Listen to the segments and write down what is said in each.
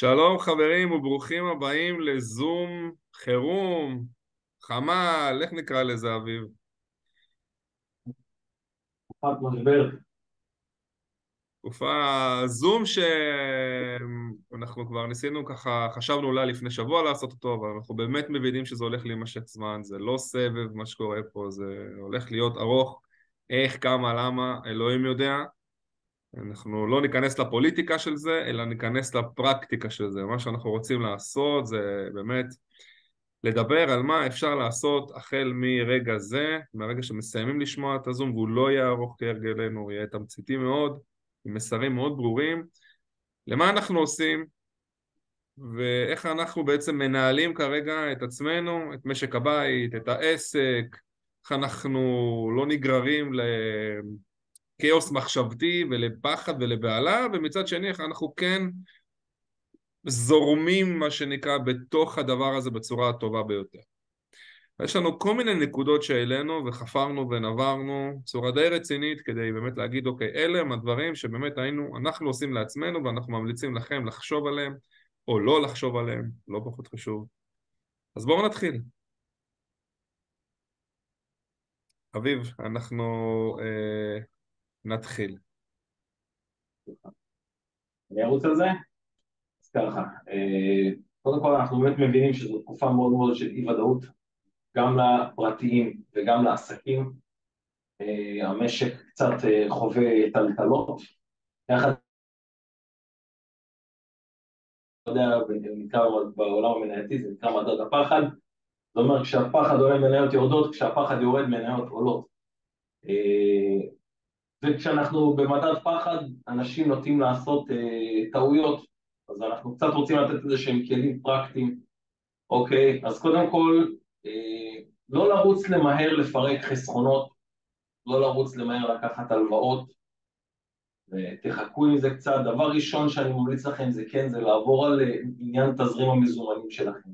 שלום חברים וברוכים הבאים לזום חירום, חמ"ל, איך נקרא לזה אביב? תקופת משבר. תקופה זום שאנחנו כבר ניסינו ככה, חשבנו אולי לפני שבוע לעשות אותו, אבל אנחנו באמת מבינים שזה הולך להימשך זמן, זה לא סבב מה שקורה פה, זה הולך להיות ארוך, איך, כמה, למה, אלוהים יודע. אנחנו לא ניכנס לפוליטיקה של זה, אלא ניכנס לפרקטיקה של זה. מה שאנחנו רוצים לעשות זה באמת לדבר על מה אפשר לעשות החל מרגע זה, מהרגע שמסיימים לשמוע את הזום, והוא לא יהיה ארוך כהרגלנו, הוא יהיה תמציתי מאוד, עם מסרים מאוד ברורים, למה אנחנו עושים ואיך אנחנו בעצם מנהלים כרגע את עצמנו, את משק הבית, את העסק, איך אנחנו לא נגררים ל... כאוס מחשבתי ולפחד ולבהלה, ומצד שני אנחנו כן זורמים, מה שנקרא, בתוך הדבר הזה בצורה הטובה ביותר. יש לנו כל מיני נקודות שהעלינו וחפרנו ונברנו בצורה די רצינית כדי באמת להגיד אוקיי אלה הם הדברים שבאמת היינו אנחנו עושים לעצמנו ואנחנו ממליצים לכם לחשוב עליהם או לא לחשוב עליהם, לא פחות חשוב. אז בואו נתחיל. אביב, אנחנו אה, נתחיל. אני ארוץ על זה? אז ככה, אה, קודם כל אנחנו באמת מבינים שזו תקופה מאוד מאוד של אי ודאות גם לפרטיים וגם לעסקים. אה, המשק קצת אה, חווה טלטלות. יחד, לא יודע, נקרא בעולם המנייתי, זה נקרא מדד הפחד. זאת אומרת, כשהפחד עולה מניות יורדות, כשהפחד יורד מניות עולות. וכשאנחנו במדד פחד, אנשים נוטים לעשות אה, טעויות, אז אנחנו קצת רוצים לתת איזה שהם כלים פרקטיים, אוקיי? אז קודם כל, אה, לא לרוץ למהר לפרק חסכונות, לא לרוץ למהר לקחת הלוואות, ותחכו עם זה קצת. דבר ראשון שאני ממליץ לכם זה כן, זה לעבור על אה, עניין תזרים המזומנים שלכם.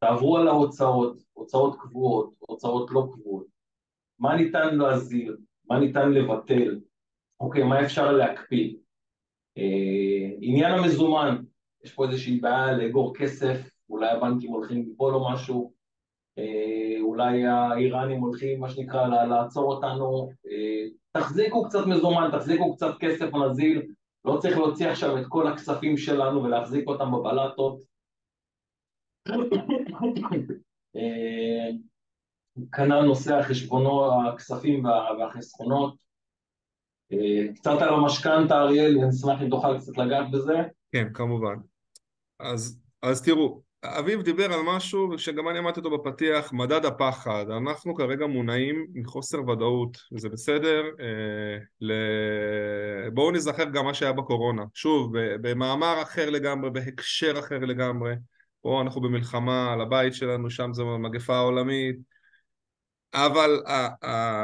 תעברו על ההוצאות, הוצאות קבועות, הוצאות לא קבועות. מה ניתן להזיל? מה ניתן לבטל, אוקיי, מה אפשר להקפיא. אה, עניין המזומן, יש פה איזושהי בעיה לאגור כסף, אולי הבנקים הולכים ליפול או משהו, אה, אולי האיראנים הולכים, מה שנקרא, לעצור אותנו, אה, תחזיקו קצת מזומן, תחזיקו קצת כסף נזיל, לא צריך להוציא עכשיו את כל הכספים שלנו ולהחזיק אותם בבלטות. כנ"ל נושא החשבונות, הכספים והחסכונות. אה, קצת על המשכנתה, אריאל, אני אשמח אם תוכל קצת לגעת בזה. כן, כמובן. אז, אז תראו, אביב דיבר על משהו שגם אני אמרתי אותו בפתיח, מדד הפחד. אנחנו כרגע מונעים מחוסר ודאות, וזה בסדר. אה, ל... בואו נזכר גם מה שהיה בקורונה. שוב, במאמר אחר לגמרי, בהקשר אחר לגמרי. פה אנחנו במלחמה על הבית שלנו, שם זו מגפה עולמית. אבל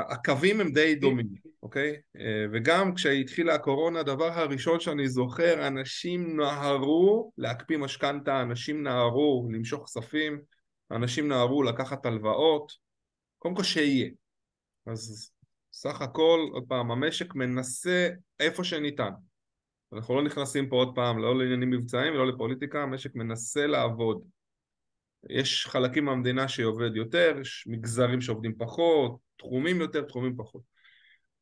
הקווים הם די דומים, אוקיי? אה, וגם כשהתחילה הקורונה, הדבר הראשון שאני זוכר, אנשים נהרו להקפיא משכנתה, אנשים נהרו למשוך כספים, אנשים נהרו לקחת הלוואות, קודם כל שיהיה. אז סך הכל, עוד פעם, המשק מנסה איפה שניתן. אנחנו לא נכנסים פה עוד פעם לא לעניינים מבצעיים ולא לפוליטיקה, המשק מנסה לעבוד. יש חלקים מהמדינה שעובד יותר, יש מגזרים שעובדים פחות, תחומים יותר, תחומים פחות.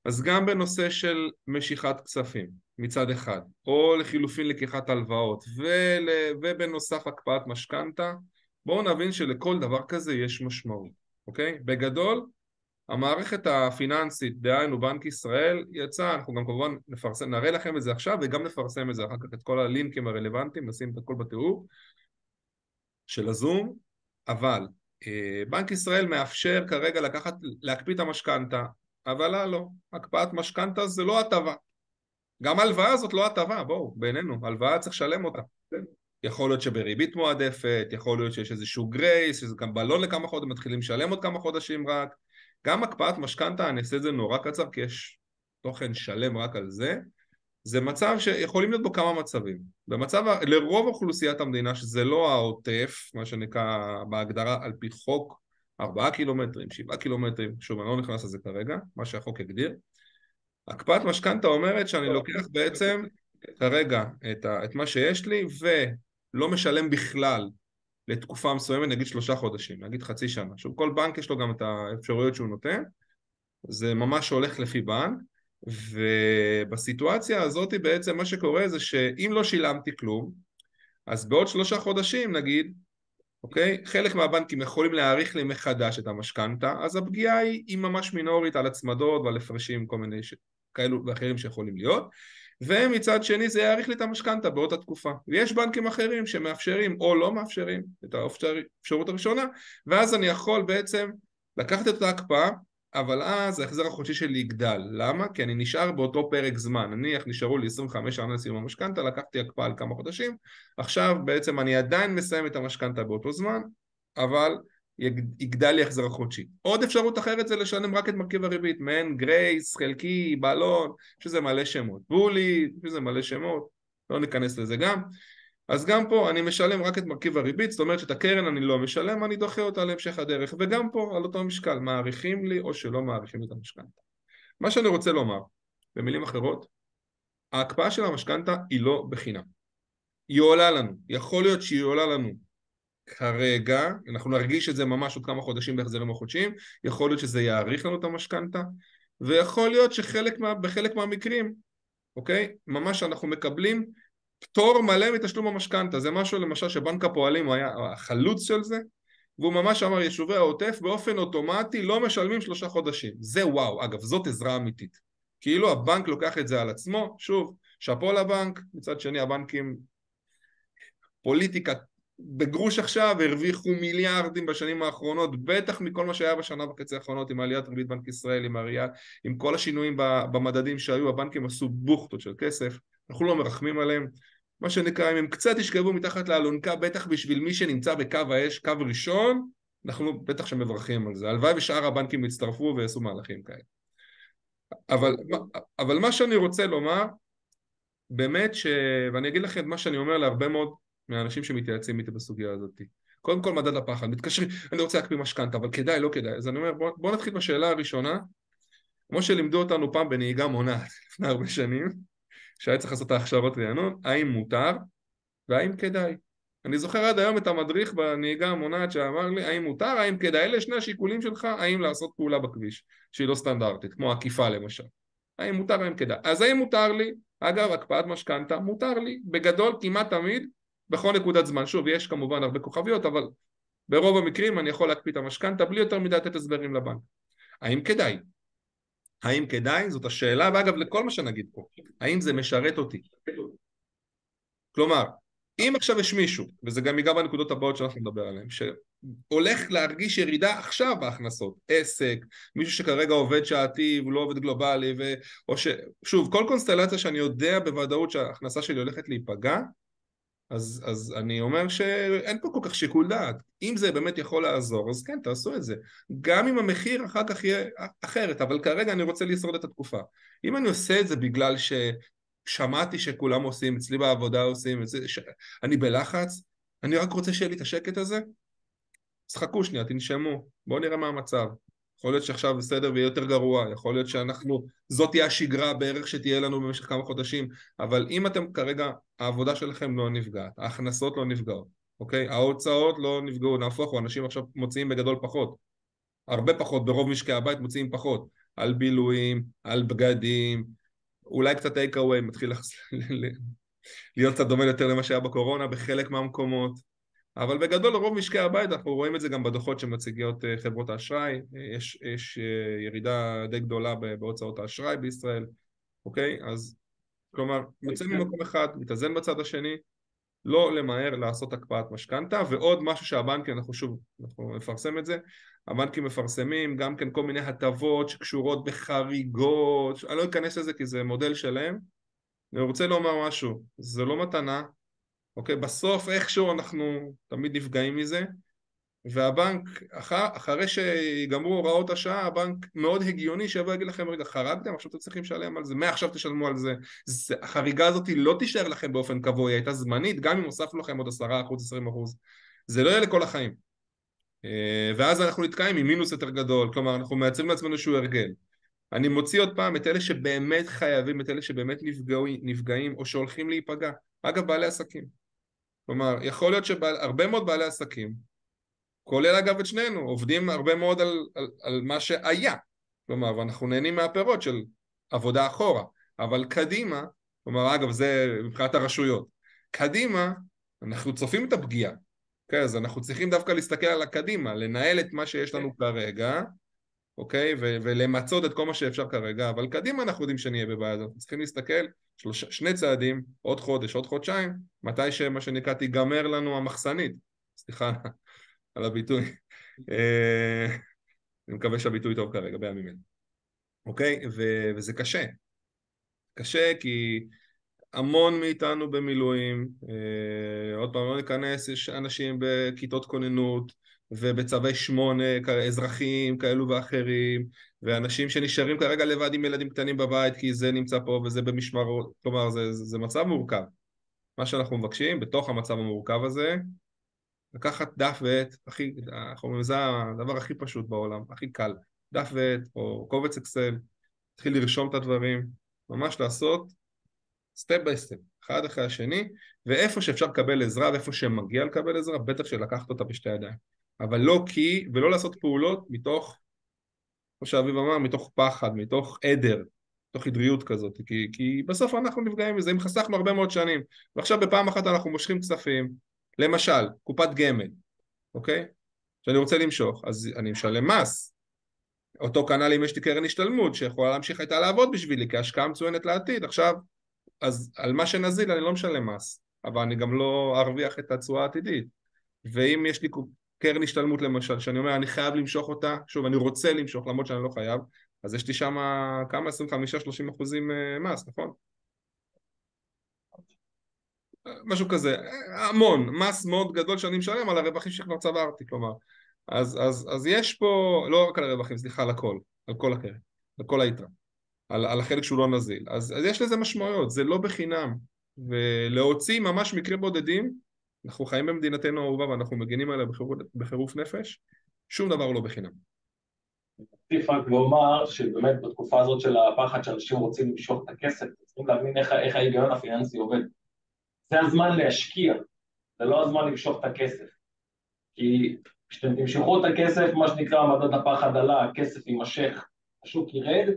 אז גם בנושא של משיכת כספים מצד אחד, או לחילופין לקיחת הלוואות, ול... ובנוסף הקפאת משכנתה, בואו נבין שלכל דבר כזה יש משמעות, אוקיי? בגדול, המערכת הפיננסית, דהיינו בנק ישראל, יצא, אנחנו גם כמובן נפרסם, נראה לכם את זה עכשיו וגם נפרסם את זה אחר כך, את כל הלינקים הרלוונטיים, נשים את הכל בתיאור, של הזום, אבל אה, בנק ישראל מאפשר כרגע לקחת, להקפיא את המשכנתה, אבל לא, לא, הקפאת משכנתה זה לא הטבה. גם הלוואה זאת לא הטבה, בואו, בינינו, הלוואה צריך לשלם אותה. יכול להיות שבריבית מועדפת, יכול להיות שיש איזשהו גרייס, שזה גם בלון לכמה חודשים, מתחילים לשלם עוד כמה חודשים רק. גם הקפאת משכנתה, אני אעשה את זה נורא קצר, כי יש תוכן שלם רק על זה. זה מצב שיכולים להיות בו כמה מצבים. במצב, לרוב אוכלוסיית המדינה, שזה לא העוטף, מה שנקרא בהגדרה על פי חוק, ארבעה קילומטרים, שבעה קילומטרים, שוב, אני לא נכנס לזה כרגע, מה שהחוק הגדיר. הקפאת משכנתה אומרת שאני לוקח בעצם כרגע את, ה, את מה שיש לי לא משלם בכלל לתקופה מסוימת, נגיד שלושה חודשים, נגיד חצי שנה. שוב, כל בנק יש לו גם את האפשרויות שהוא נותן, זה ממש הולך לפי בנק, ובסיטואציה הזאת בעצם מה שקורה זה שאם לא שילמתי כלום, אז בעוד שלושה חודשים נגיד, אוקיי? חלק מהבנקים יכולים להאריך לי מחדש את המשכנתה, אז הפגיעה היא, ממש מינורית על הצמדות ועל הפרשים כל מיני ש... כאלו ואחרים שיכולים להיות, ומצד שני זה יאריך לי את המשכנתה באותה תקופה. ויש בנקים אחרים שמאפשרים או לא מאפשרים את האפשרות הראשונה, ואז אני יכול בעצם לקחת את אותה הקפאה אבל אז ההחזר החודשי שלי יגדל. למה? כי אני נשאר באותו פרק זמן. נניח נשארו לי 25 שנה לסיום המשכנתה, לקחתי הקפאה על כמה חודשים, עכשיו בעצם אני עדיין מסיים את המשכנתה באותו זמן, אבל יגדל לי החזר החודשי. עוד אפשרות אחרת זה לשלם רק את מרכיב הריבית, מעין גרייס, חלקי, בלון, שזה מלא שמות. בולי, שזה מלא שמות, לא ניכנס לזה גם. אז גם פה אני משלם רק את מרכיב הריבית, זאת אומרת שאת הקרן אני לא משלם, אני דוחה אותה להמשך הדרך, וגם פה על אותו משקל, מעריכים לי או שלא מעריכים את המשכנתה. מה שאני רוצה לומר, במילים אחרות, ההקפאה של המשכנתה היא לא בחינם. היא עולה לנו, יכול להיות שהיא עולה לנו כרגע, אנחנו נרגיש את זה ממש עוד כמה חודשים בהחזרים החודשיים, יכול להיות שזה יאריך לנו את המשכנתה, ויכול להיות שחלק מה, מהמקרים, אוקיי, ממש אנחנו מקבלים פטור מלא מתשלום המשכנתה, זה משהו למשל שבנק הפועלים היה החלוץ של זה והוא ממש אמר יישובי העוטף באופן אוטומטי לא משלמים שלושה חודשים. זה וואו, אגב זאת עזרה אמיתית. כאילו הבנק לוקח את זה על עצמו, שוב, שאפו לבנק, מצד שני הבנקים פוליטיקה בגרוש עכשיו הרוויחו מיליארדים בשנים האחרונות, בטח מכל מה שהיה בשנה וחצי האחרונות עם עליית ריבית בנק ישראל, עם עלייה, עם כל השינויים במדדים שהיו, הבנקים עשו בוכטות של כסף אנחנו לא מרחמים עליהם. מה שנקרא, אם הם קצת ישכבו מתחת לאלונקה, בטח בשביל מי שנמצא בקו האש, קו ראשון, אנחנו בטח שמברכים על זה. הלוואי ושאר הבנקים יצטרפו ויעשו מהלכים כאלה. אבל, אבל מה שאני רוצה לומר, באמת ש... ואני אגיד לכם מה שאני אומר להרבה מאוד מהאנשים שמתייעצים איתי בסוגיה הזאת. קודם כל מדד הפחד, מתקשרים, אני רוצה להקפיא משכנתה, אבל כדאי, לא כדאי. אז אני אומר, בואו בוא נתחיל בשאלה הראשונה. כמו שלימדו אותנו פעם בנהיגה מונעת לפני הרבה שנים, שהיה צריך לעשות את ההכשרות רענון, האם מותר והאם כדאי. אני זוכר עד היום את המדריך בנהיגה המונעת שאמר לי האם מותר, האם כדאי, אלה שני השיקולים שלך, האם לעשות פעולה בכביש שהיא לא סטנדרטית, כמו עקיפה למשל. האם מותר, האם כדאי. אז האם מותר לי, אגב הקפאת משכנתה, מותר לי, בגדול כמעט תמיד, בכל נקודת זמן. שוב, יש כמובן הרבה כוכביות, אבל ברוב המקרים אני יכול להקפיא את המשכנתה בלי יותר מדי לתת הסברים לבנק. האם כדאי? האם כדאי? זאת השאלה, ואגב לכל מה שנגיד פה, האם זה משרת אותי? כלומר, אם עכשיו יש מישהו, וזה גם ייגע בנקודות הבאות שאנחנו נדבר עליהן, שהולך להרגיש ירידה עכשיו בהכנסות, עסק, מישהו שכרגע עובד שעתי והוא לא עובד גלובלי, ו... או ש... שוב, כל קונסטלציה שאני יודע בוודאות שההכנסה שלי הולכת להיפגע, אז, אז אני אומר שאין פה כל כך שיקול דעת. אם זה באמת יכול לעזור, אז כן, תעשו את זה. גם אם המחיר אחר כך יהיה אחרת, אבל כרגע אני רוצה לשרוד את התקופה. אם אני עושה את זה בגלל ששמעתי שכולם עושים, אצלי בעבודה עושים את זה, שאני בלחץ, אני רק רוצה שיהיה לי את השקט הזה, אז חכו שנייה, תנשמו, בואו נראה מה המצב. יכול להיות שעכשיו בסדר ויהיה יותר גרוע, יכול להיות שאנחנו, זאת תהיה השגרה בערך שתהיה לנו במשך כמה חודשים, אבל אם אתם כרגע, העבודה שלכם לא נפגעת, ההכנסות לא נפגעות, אוקיי? ההוצאות לא נפגעו, נהפוך הוא, אנשים עכשיו מוציאים בגדול פחות, הרבה פחות, ברוב משקי הבית מוציאים פחות, על בילויים, על בגדים, אולי קצת טייק אווי מתחיל להיות קצת דומה יותר למה שהיה בקורונה בחלק מהמקומות, אבל בגדול רוב משקי הבית אנחנו רואים את זה גם בדוחות שמציגות אה, חברות האשראי, אה, יש, יש אה, ירידה די גדולה בהוצאות האשראי בישראל, אוקיי? אז כלומר, יוצא ממקום אחד, מתאזן בצד השני, לא למהר לעשות הקפאת משכנתה, ועוד משהו שהבנקים, אנחנו שוב, אנחנו נפרסם את זה, הבנקים מפרסמים גם כן כל מיני הטבות שקשורות בחריגות, אני לא אכנס לזה כי זה מודל שלם, אני רוצה לומר משהו, זה לא מתנה, אוקיי? בסוף איכשהו אנחנו תמיד נפגעים מזה והבנק, אחר, אחרי שיגמרו הוראות השעה, הבנק מאוד הגיוני שיבוא ויגיד לכם, רגע, חרגתם, עכשיו אתם צריכים לשלם על זה, מעכשיו תשלמו על זה. זה. החריגה הזאת לא תישאר לכם באופן קבוע, היא הייתה זמנית, גם אם הוספנו לכם עוד עשרה אחוז, עשרים אחוז. זה לא יהיה לכל החיים. אה, ואז אנחנו נתקעים עם מינוס יותר גדול, כלומר אנחנו מייצרים לעצמנו איזשהו הרגל. אני מוציא עוד פעם את אלה שבאמת חייבים, את אלה שבאמת נפגעים, נפגעים או שהולכים להיפגע. אגב, בעלי עסקים. כלומר, יכול להיות שהרבה מאוד בעלי עסקים, כולל אגב את שנינו, עובדים הרבה מאוד על, על, על מה שהיה. כלומר, ואנחנו נהנים מהפירות של עבודה אחורה. אבל קדימה, כלומר, אגב, זה מבחינת הרשויות. קדימה, אנחנו צופים את הפגיעה. כן, אז אנחנו צריכים דווקא להסתכל על הקדימה, לנהל את מה שיש לנו כרגע, אוקיי? ו- ולמצות את כל מה שאפשר כרגע, אבל קדימה אנחנו יודעים שנהיה בבעיה הזאת. צריכים להסתכל שלוש, שני צעדים, עוד חודש, עוד חודשיים, מתי שמה שנקרא תיגמר לנו המחסנית. סליחה על הביטוי. אה, אני מקווה שהביטוי טוב כרגע, בימים אלה. אוקיי? ו- וזה קשה. קשה כי המון מאיתנו במילואים, אה, עוד פעם לא ניכנס, יש אנשים בכיתות כוננות ובצווי שמונה אזרחיים כאלו ואחרים ואנשים שנשארים כרגע לבד עם ילדים קטנים בבית כי זה נמצא פה וזה במשמרות, כלומר זה, זה, מצב מורכב. מה שאנחנו מבקשים בתוך המצב המורכב הזה לקחת דף ועט, הכי, אנחנו אומרים, זה הדבר הכי פשוט בעולם, הכי קל, דף ועט או קובץ אקסל, להתחיל לרשום את הדברים, ממש לעשות step by step, אחד אחרי השני, ואיפה שאפשר לקבל עזרה ואיפה שמגיע לקבל עזרה, בטח שלקחת אותה בשתי ידיים. אבל לא כי, ולא לעשות פעולות מתוך, כמו שאביב אמר, מתוך פחד, מתוך עדר, מתוך עדריות כזאת, כי, כי בסוף אנחנו נפגעים מזה, אם חסכנו הרבה מאוד שנים, ועכשיו בפעם אחת אנחנו מושכים כספים, למשל, קופת גמל, אוקיי? שאני רוצה למשוך, אז אני משלם מס. אותו כנ"ל אם יש לי קרן השתלמות שיכולה להמשיך הייתה לעבוד בשבילי כהשקעה מצוינת לעתיד, עכשיו אז על מה שנזיל אני לא משלם מס, אבל אני גם לא ארוויח את התשואה העתידית. ואם יש לי קרן השתלמות למשל, שאני אומר אני חייב למשוך אותה, שוב אני רוצה למשוך למרות שאני לא חייב, אז יש לי שם כמה 25-30 אחוזים אה, מס, נכון? משהו כזה, המון, מס מאוד גדול שאני משלם על הרווחים שכבר צברתי, כלומר, אז, אז, אז יש פה, לא רק על הרווחים, סליחה, על הכל, על כל הקרן, על כל היתרה. על, על החלק שהוא לא נזיל. אז, אז יש לזה משמעויות, זה לא בחינם. ולהוציא ממש מקרים בודדים, אנחנו חיים במדינתנו האהובה ואנחנו מגינים עליה בחירוף, נפש, שום דבר לא בחינם. אוסיף רק ואומר שבאמת בתקופה הזאת של הפחד שאנשים רוצים למשוך את הכסף, צריכים להבין איך, איך ההיגיון הפיננסי עובד. זה הזמן להשקיע, זה לא הזמן למשוך את הכסף. כי כשאתם תמשכו את הכסף, מה שנקרא מדד הפחד עלה, הכסף יימשך, השוק ירד,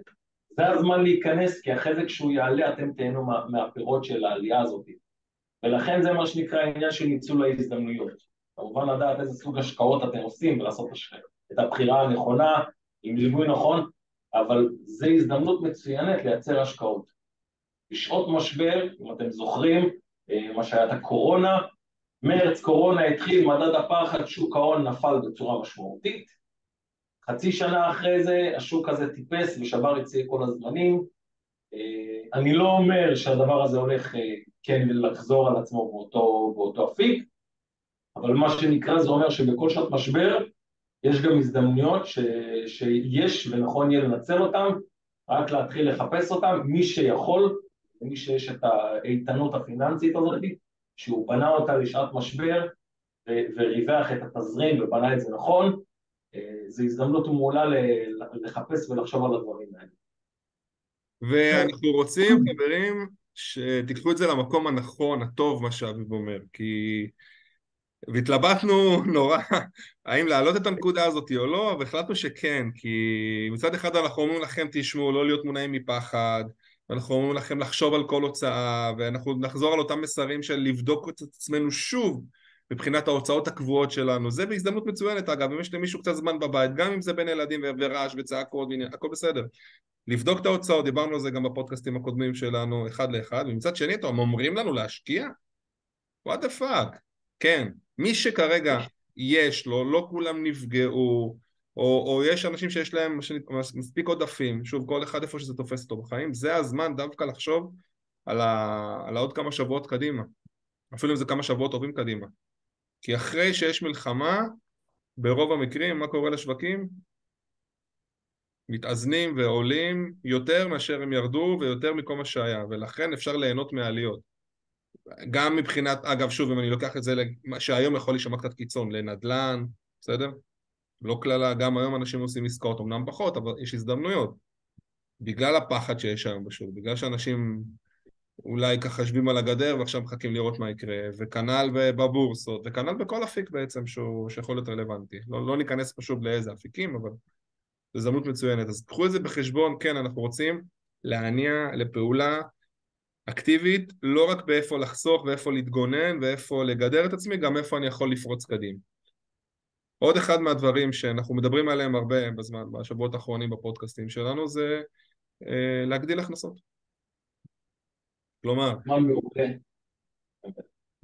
זה הזמן להיכנס, כי אחרי זה כשהוא יעלה אתם תהנו מה, מהפירות של העלייה הזאת. ולכן זה מה שנקרא עניין של ניצול ההזדמנויות. כמובן לדעת איזה סוג השקעות אתם עושים ולעשות את הבחירה הנכונה עם ליווי נכון, אבל זו הזדמנות מצוינת לייצר השקעות. בשעות משבר, אם אתם זוכרים, אה, מה שהיה את הקורונה, מרץ קורונה התחיל, מדד הפחד, שוק ההון נפל בצורה משמעותית, חצי שנה אחרי זה השוק הזה טיפס ושבר את כל הזמנים. אה, אני לא אומר שהדבר הזה הולך אה, כן לחזור על עצמו באותו, באותו אפיק, אבל מה שנקרא זה אומר שבכל שעת משבר יש גם הזדמנויות ש, שיש ונכון יהיה לנצל אותן, רק להתחיל לחפש אותן, מי שיכול, מי שיש את האיתנות הפיננסית הזאת, שהוא בנה אותה לשעת משבר וריווח את התזרים ובנה את זה נכון, זו הזדמנות מעולה לחפש ולחשוב על הדברים האלה. ואנחנו רוצים, חברים, שתיקחו את זה למקום הנכון, הטוב, מה שאביב אומר, כי... והתלבטנו נורא האם להעלות את הנקודה הזאת או לא, והחלטנו שכן, כי מצד אחד אנחנו אומרים לכם, תשמעו, לא להיות מונעים מפחד, ואנחנו אומרים לכם לחשוב על כל הוצאה, ואנחנו נחזור על אותם מסרים של לבדוק את עצמנו שוב מבחינת ההוצאות הקבועות שלנו. זה בהזדמנות מצוינת אגב, אם יש למישהו קצת זמן בבית, גם אם זה בין ילדים ורעש וצעקות, הכל בסדר. לבדוק את ההוצאות, דיברנו על זה גם בפודקאסטים הקודמים שלנו, אחד לאחד, ומצד שני, אתם אומרים לנו להשקיע? what the fuck? כן, מי שכרגע יש לו, לא כולם נפגעו, או, או יש אנשים שיש להם מספיק עודפים, שוב, כל אחד איפה שזה תופס אותו בחיים, זה הזמן דווקא לחשוב על, ה, על העוד כמה שבועות קדימה, אפילו אם זה כמה שבועות טובים קדימה. כי אחרי שיש מלחמה, ברוב המקרים, מה קורה לשווקים? מתאזנים ועולים יותר מאשר הם ירדו ויותר מכל מה שהיה, ולכן אפשר ליהנות מהעליות. גם מבחינת, אגב, שוב, אם אני לוקח את זה, שהיום יכול להישמע קצת קיצון, לנדל"ן, בסדר? לא כללה, גם היום אנשים עושים עסקאות, אמנם פחות, אבל יש הזדמנויות. בגלל הפחד שיש היום בשוק, בגלל שאנשים אולי ככה יושבים על הגדר ועכשיו מחכים לראות מה יקרה, וכנ"ל בבורסות, וכנ"ל בכל אפיק בעצם שהוא, שיכול להיות רלוונטי. לא, לא ניכנס פשוט לאיזה אפיקים, אבל זו הזדמנות מצוינת. אז קחו את זה בחשבון, כן, אנחנו רוצים להניע לפעולה אקטיבית, לא רק באיפה לחסוך ואיפה להתגונן ואיפה לגדר את עצמי, גם איפה אני יכול לפרוץ קדימה. עוד אחד מהדברים שאנחנו מדברים עליהם הרבה בזמן, בשבועות האחרונים בפודקאסטים שלנו, זה אה, להגדיל הכנסות. כלומר... מעולה.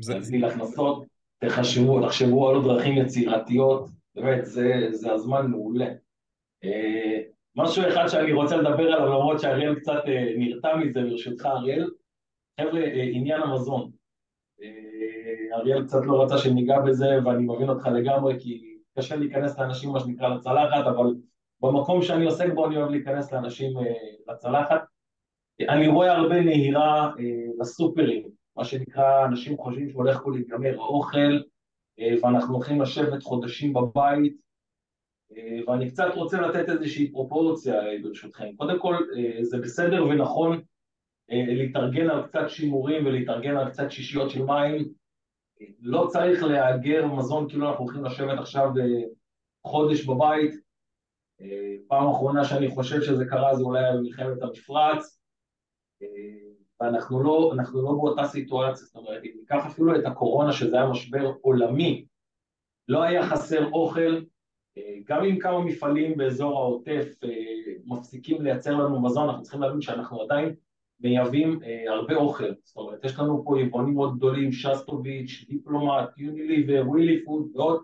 להגדיל הכנסות, תחשבו, תחשבו על עוד דרכים יצירתיות, באמת, זה, זה הזמן מעולה. אה, משהו אחד שאני רוצה לדבר עליו, למרות שאריאל קצת אה, נרתע מזה, ברשותך אריאל, חבר'ה, אה, עניין המזון. אריאל קצת לא רצה שניגע בזה, ואני מבין אותך לגמרי, כי קשה להיכנס לאנשים, מה שנקרא, לצלחת, אבל במקום שאני עוסק בו אני אוהב להיכנס לאנשים לצלחת. אני רואה הרבה נהירה לסופרים, מה שנקרא, אנשים חושבים שהולך פה להיגמר האוכל, ואנחנו הולכים לשבת חודשים בבית, ואני קצת רוצה לתת איזושהי פרופורציה ברשותכם. קודם כל, זה בסדר ונכון אה, להתארגן על קצת שימורים ולהתארגן על קצת שישיות של מים. לא צריך להגר מזון כאילו אנחנו הולכים לשבת עכשיו אה, חודש בבית. אה, פעם אחרונה שאני חושב שזה קרה זה אולי במלחמת המפרץ. ואנחנו לא, לא באותה סיטואציה, זאת אומרת, אם ניקח אפילו את הקורונה שזה היה משבר עולמי, לא היה חסר אוכל, גם אם כמה מפעלים באזור העוטף מפסיקים לייצר לנו מזון, אנחנו צריכים להבין שאנחנו עדיין מייבאים אה, הרבה אוכל, זאת אומרת, יש לנו פה יבואנים מאוד גדולים, שסטוביץ', דיפלומט, יוניליבר, ווילי פוד ועוד,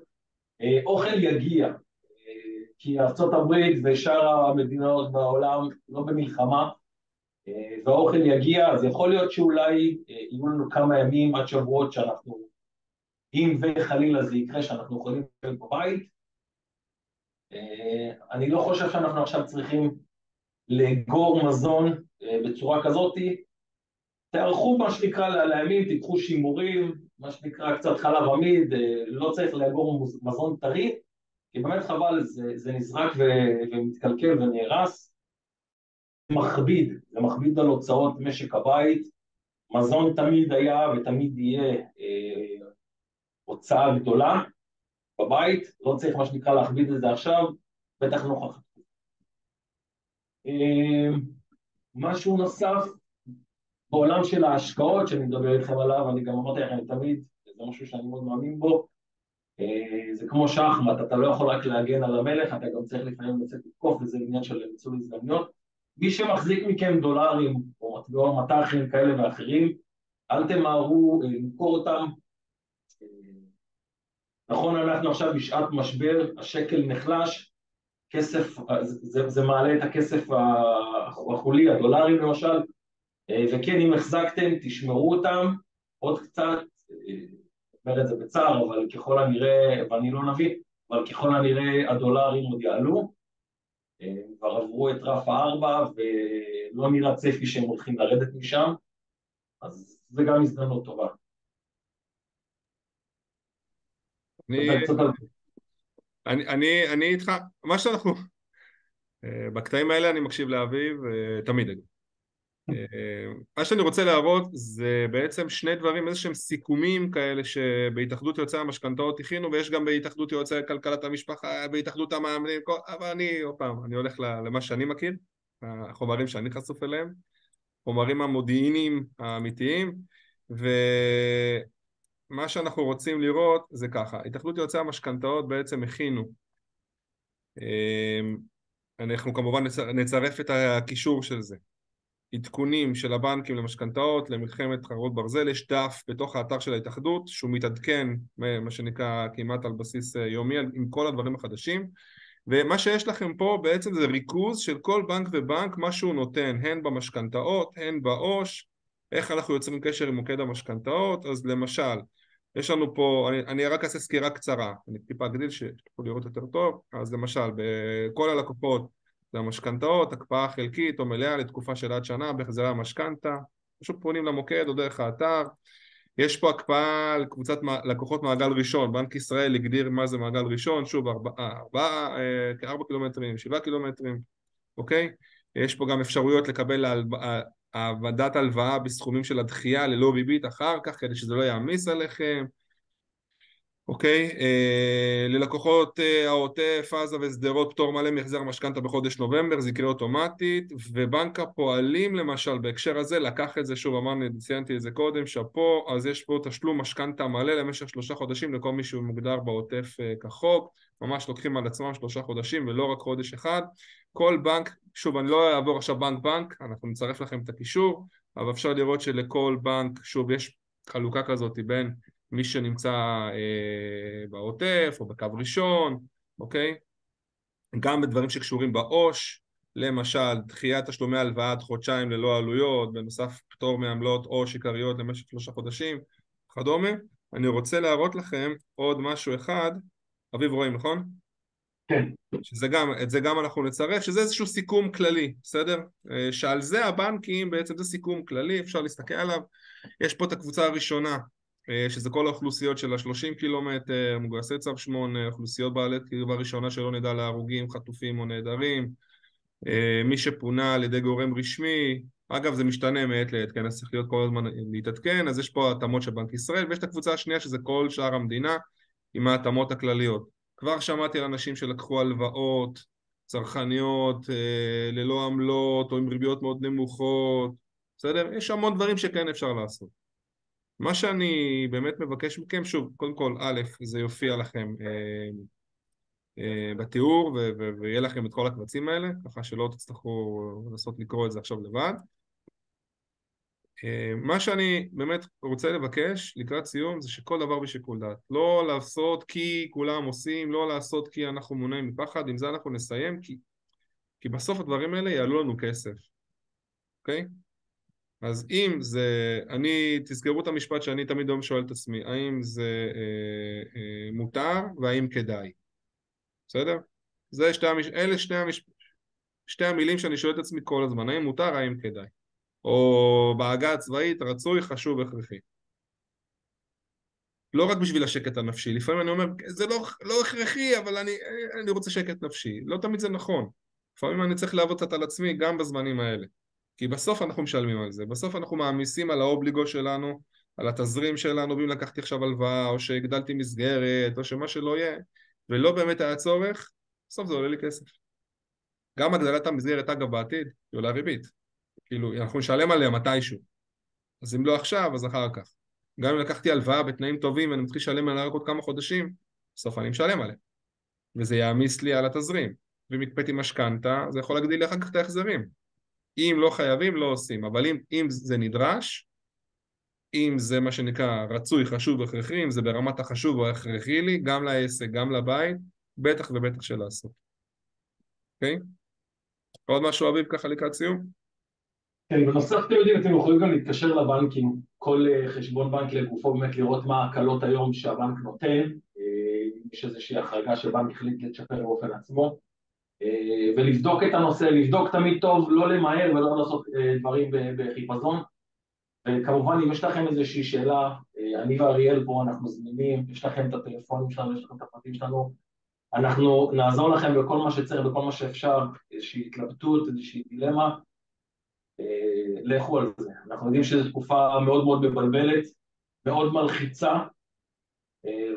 אה, אוכל יגיע, אה, כי ארה"ב ושאר המדינות בעולם לא במלחמה, אה, והאוכל יגיע, אז יכול להיות שאולי אה, יהיו לנו כמה ימים עד שבועות שאנחנו, אם וחלילה זה יקרה, שאנחנו יכולים להיות בבית, אה, אני לא חושב שאנחנו עכשיו צריכים לאגור מזון אה, בצורה כזאת, תערכו מה שנקרא לימים, תיקחו שימורים, מה שנקרא קצת חלב עמיד, אה, לא צריך לאגור מזון טרי, כי באמת חבל, זה, זה נזרק ו, ומתקלקל ונהרס. מכביד, זה מכביד על הוצאות משק הבית, מזון תמיד היה ותמיד יהיה אה, הוצאה גדולה. בבית, לא צריך מה שנקרא להכביד את זה עכשיו, בטח נוכח. אמ, משהו נוסף בעולם של ההשקעות שאני מדבר איתכם עליו, אני גם אמרתי לכם תמיד, זה משהו שאני מאוד מאמין בו, אה, זה כמו שחמט, אתה לא יכול רק להגן על המלך, אתה גם צריך לפעמים לצאת לתקוף, וזה עניין של ניצול הזדמנויות. מי שמחזיק מכם דולרים או מטבעות מט"חים כאלה ואחרים, אל תמהרו אה, למכור אותם. אה, נכון, אנחנו עכשיו בשעת משבר, השקל נחלש, כסף, זה, זה מעלה את הכסף החולי, הדולרים למשל, אה, וכן, אם החזקתם, תשמרו אותם. עוד קצת, אה, אומר את זה בצער, אבל ככל הנראה, ואני לא נביא, אבל ככל הנראה הדולרים עוד יעלו, אה, כבר עברו את רף הארבע ולא נראה צפי שהם הולכים לרדת משם, אז זה גם הזדמנות טובה. אני, אני, אני, אני איתך, מה שאנחנו, אה, בקטעים האלה אני מקשיב לאביב אה, תמיד אגב. אה, מה שאני רוצה להראות זה בעצם שני דברים, איזה שהם סיכומים כאלה שבהתאחדות יועצי המשכנתאות הכינו ויש גם בהתאחדות יועצי כלכלת המשפחה, בהתאחדות המאמנים, אבל אני, עוד פעם, אני הולך למה שאני מכיר, החומרים שאני חשוף אליהם, חומרים המודיעיניים האמיתיים ומה שאנחנו רוצים לראות זה ככה, התאחדות יועצי המשכנתאות בעצם הכינו אנחנו כמובן נצרף את הקישור של זה. עדכונים של הבנקים למשכנתאות, למלחמת חרבות ברזל, יש דף בתוך האתר של ההתאחדות שהוא מתעדכן, מה שנקרא כמעט על בסיס אה, יומי, עם כל הדברים החדשים. ומה שיש לכם פה בעצם זה ריכוז של כל בנק ובנק, מה שהוא נותן, הן במשכנתאות, הן בעו"ש, איך אנחנו יוצרים קשר עם מוקד המשכנתאות, אז למשל יש לנו פה, אני, אני רק אעשה סקירה קצרה, אני טיפה אגדיל שתוכלו לראות יותר טוב, אז למשל בכל הלקוחות זה המשכנתאות, הקפאה חלקית או מלאה לתקופה של עד שנה בהחזרי המשכנתה, פשוט פונים למוקד או דרך האתר, יש פה הקפאה על קבוצת לקוחות מעגל ראשון, בנק ישראל הגדיר מה זה מעגל ראשון, שוב ארבעה, ארבע, אה, כארבע קילומטרים, שבעה קילומטרים, אוקיי? יש פה גם אפשרויות לקבל העבדת הלוואה בסכומים של הדחייה ללא ריבית אחר כך כדי שזה לא יעמיס עליכם אוקיי? אה, ללקוחות אה, העוטף, עזה ושדרות פטור מלא מהחזר המשכנתה בחודש נובמבר, זה יקרה אוטומטית ובנק הפועלים למשל בהקשר הזה לקח את זה שוב אמרנו, ציינתי את זה קודם, שאפו, אז יש פה תשלום משכנתה מלא למשך שלושה חודשים לכל מי שהוא מוגדר בעוטף אה, כחוק ממש לוקחים על עצמם שלושה חודשים ולא רק חודש אחד כל בנק, שוב אני לא אעבור עכשיו בנק בנק, אנחנו נצרף לכם את הקישור אבל אפשר לראות שלכל בנק, שוב יש חלוקה כזאת בין מי שנמצא אה, בעוטף או בקו ראשון, אוקיי? גם בדברים שקשורים בעו"ש, למשל דחיית תשלומי הלוואה עד חודשיים ללא עלויות, בנוסף פטור מעמלות עו"ש עיקריות למשך שלושה חודשים וכדומה. אני רוצה להראות לכם עוד משהו אחד, אביב רואים נכון? כן. שזה גם, את זה גם אנחנו נצרף, שזה איזשהו סיכום כללי, בסדר? אה, שעל זה הבנקים, בעצם זה סיכום כללי, אפשר להסתכל עליו. יש פה את הקבוצה הראשונה, שזה כל האוכלוסיות של ה-30 קילומטר, מגויסי צו 8, אוכלוסיות בעלי קרבה ראשונה שלא נדע להרוגים, חטופים או נעדרים, אה, מי שפונה על ידי גורם רשמי, אגב זה משתנה מעת לעת, כן, אז צריך להיות כל הזמן להתעדכן, אז יש פה התאמות של בנק ישראל, ויש את הקבוצה השנייה שזה כל שאר המדינה עם ההתאמות הכלליות. כבר שמעתי על אנשים שלקחו הלוואות צרכניות אה, ללא עמלות או עם ריביות מאוד נמוכות, בסדר? יש המון דברים שכן אפשר לעשות. מה שאני באמת מבקש מכם, שוב, קודם כל, א', זה יופיע לכם אה, אה, בתיאור ו- ו- ויהיה לכם את כל הקבצים האלה, ככה שלא תצטרכו לנסות לקרוא את זה עכשיו לבד. אה, מה שאני באמת רוצה לבקש לקראת סיום זה שכל דבר בשיקול דעת. לא לעשות כי כולם עושים, לא לעשות כי אנחנו מונעים מפחד, עם זה אנחנו נסיים, כי, כי בסוף הדברים האלה יעלו לנו כסף, אוקיי? Okay? אז אם זה, אני, תזכרו את המשפט שאני תמיד היום שואל את עצמי, האם זה אה, אה, מותר והאם כדאי, בסדר? זה שתי המש... אלה שתי, המש... שתי המילים שאני שואל את עצמי כל הזמן, האם מותר, האם כדאי. או בעגה הצבאית, רצוי, חשוב, הכרחי. לא רק בשביל השקט הנפשי, לפעמים אני אומר, זה לא, לא הכרחי, אבל אני, אני רוצה שקט נפשי. לא תמיד זה נכון. לפעמים אני צריך לעבוד קצת על עצמי גם בזמנים האלה. כי בסוף אנחנו משלמים על זה, בסוף אנחנו מעמיסים על האובליגו שלנו, על התזרים שלנו, ואם לקחתי עכשיו הלוואה, או שהגדלתי מסגרת, או שמה שלא יהיה, ולא באמת היה צורך, בסוף זה עולה לי כסף. גם הגדלת המסגרת, אגב, בעתיד, היא עולה ריבית. כאילו, אנחנו נשלם עליה מתישהו. אז אם לא עכשיו, אז אחר כך. גם אם לקחתי הלוואה בתנאים טובים ואני מתחיל לשלם עליה רק עוד כמה חודשים, בסוף אני משלם עליה. וזה יעמיס לי על התזרים. ואם הקפאתי משכנתה, זה יכול להגדיל לי אחר כך את ההחזרים. אם לא חייבים, לא עושים, אבל אם, אם זה נדרש, אם זה מה שנקרא רצוי, חשוב, הכרחי, אם זה ברמת החשוב או הכרחי לי, גם לעסק, גם לבית, בטח ובטח של לעשות. אוקיי? עוד משהו אביב ככה לקראת סיום? כן, בנוסף אתם יודעים, אתם יכולים גם להתקשר לבנקים, כל אה, חשבון בנק לגופו, באמת לראות מה ההקלות היום שהבנק נותן, אה, יש איזושהי החרגה שבנק החליט לצ'פר באופן עצמו. אה, ולבדוק את הנושא, לבדוק תמיד טוב, לא למהר ולא לעשות אה, דברים בחיפזון. וכמובן אם יש לכם איזושהי שאלה, אה, אני ואריאל פה אנחנו זמינים, יש לכם את הטלפונים שלנו, יש לכם את הפרטים שלנו, אנחנו נעזור לכם בכל מה שצריך, בכל מה שאפשר, איזושהי התלבטות, איזושהי דילמה, לכו על זה. אנחנו יודעים שזו תקופה מאוד מאוד מבלבלת, מאוד מלחיצה,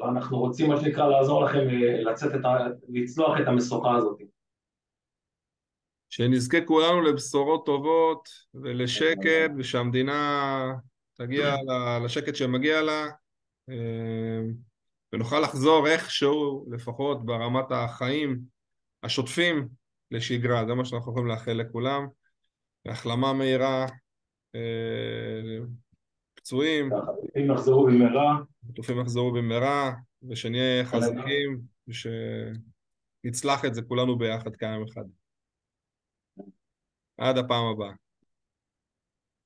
ואנחנו רוצים מה שנקרא לעזור לכם לצאת את ה... לצלוח את המשוכה הזאת. שנזכה כולנו לבשורות טובות ולשקט ושהמדינה תגיע לשקט שמגיע לה אה, ונוכל לחזור איכשהו לפחות ברמת החיים השוטפים לשגרה, זה מה שאנחנו יכולים לאחל לכולם. החלמה מהירה אה, פצועים החטופים יחזרו במהרה. החטופים יחזרו במהרה ושנהיה חזקים ושנצלח את זה כולנו ביחד כעם אחד עד הפעם הבאה.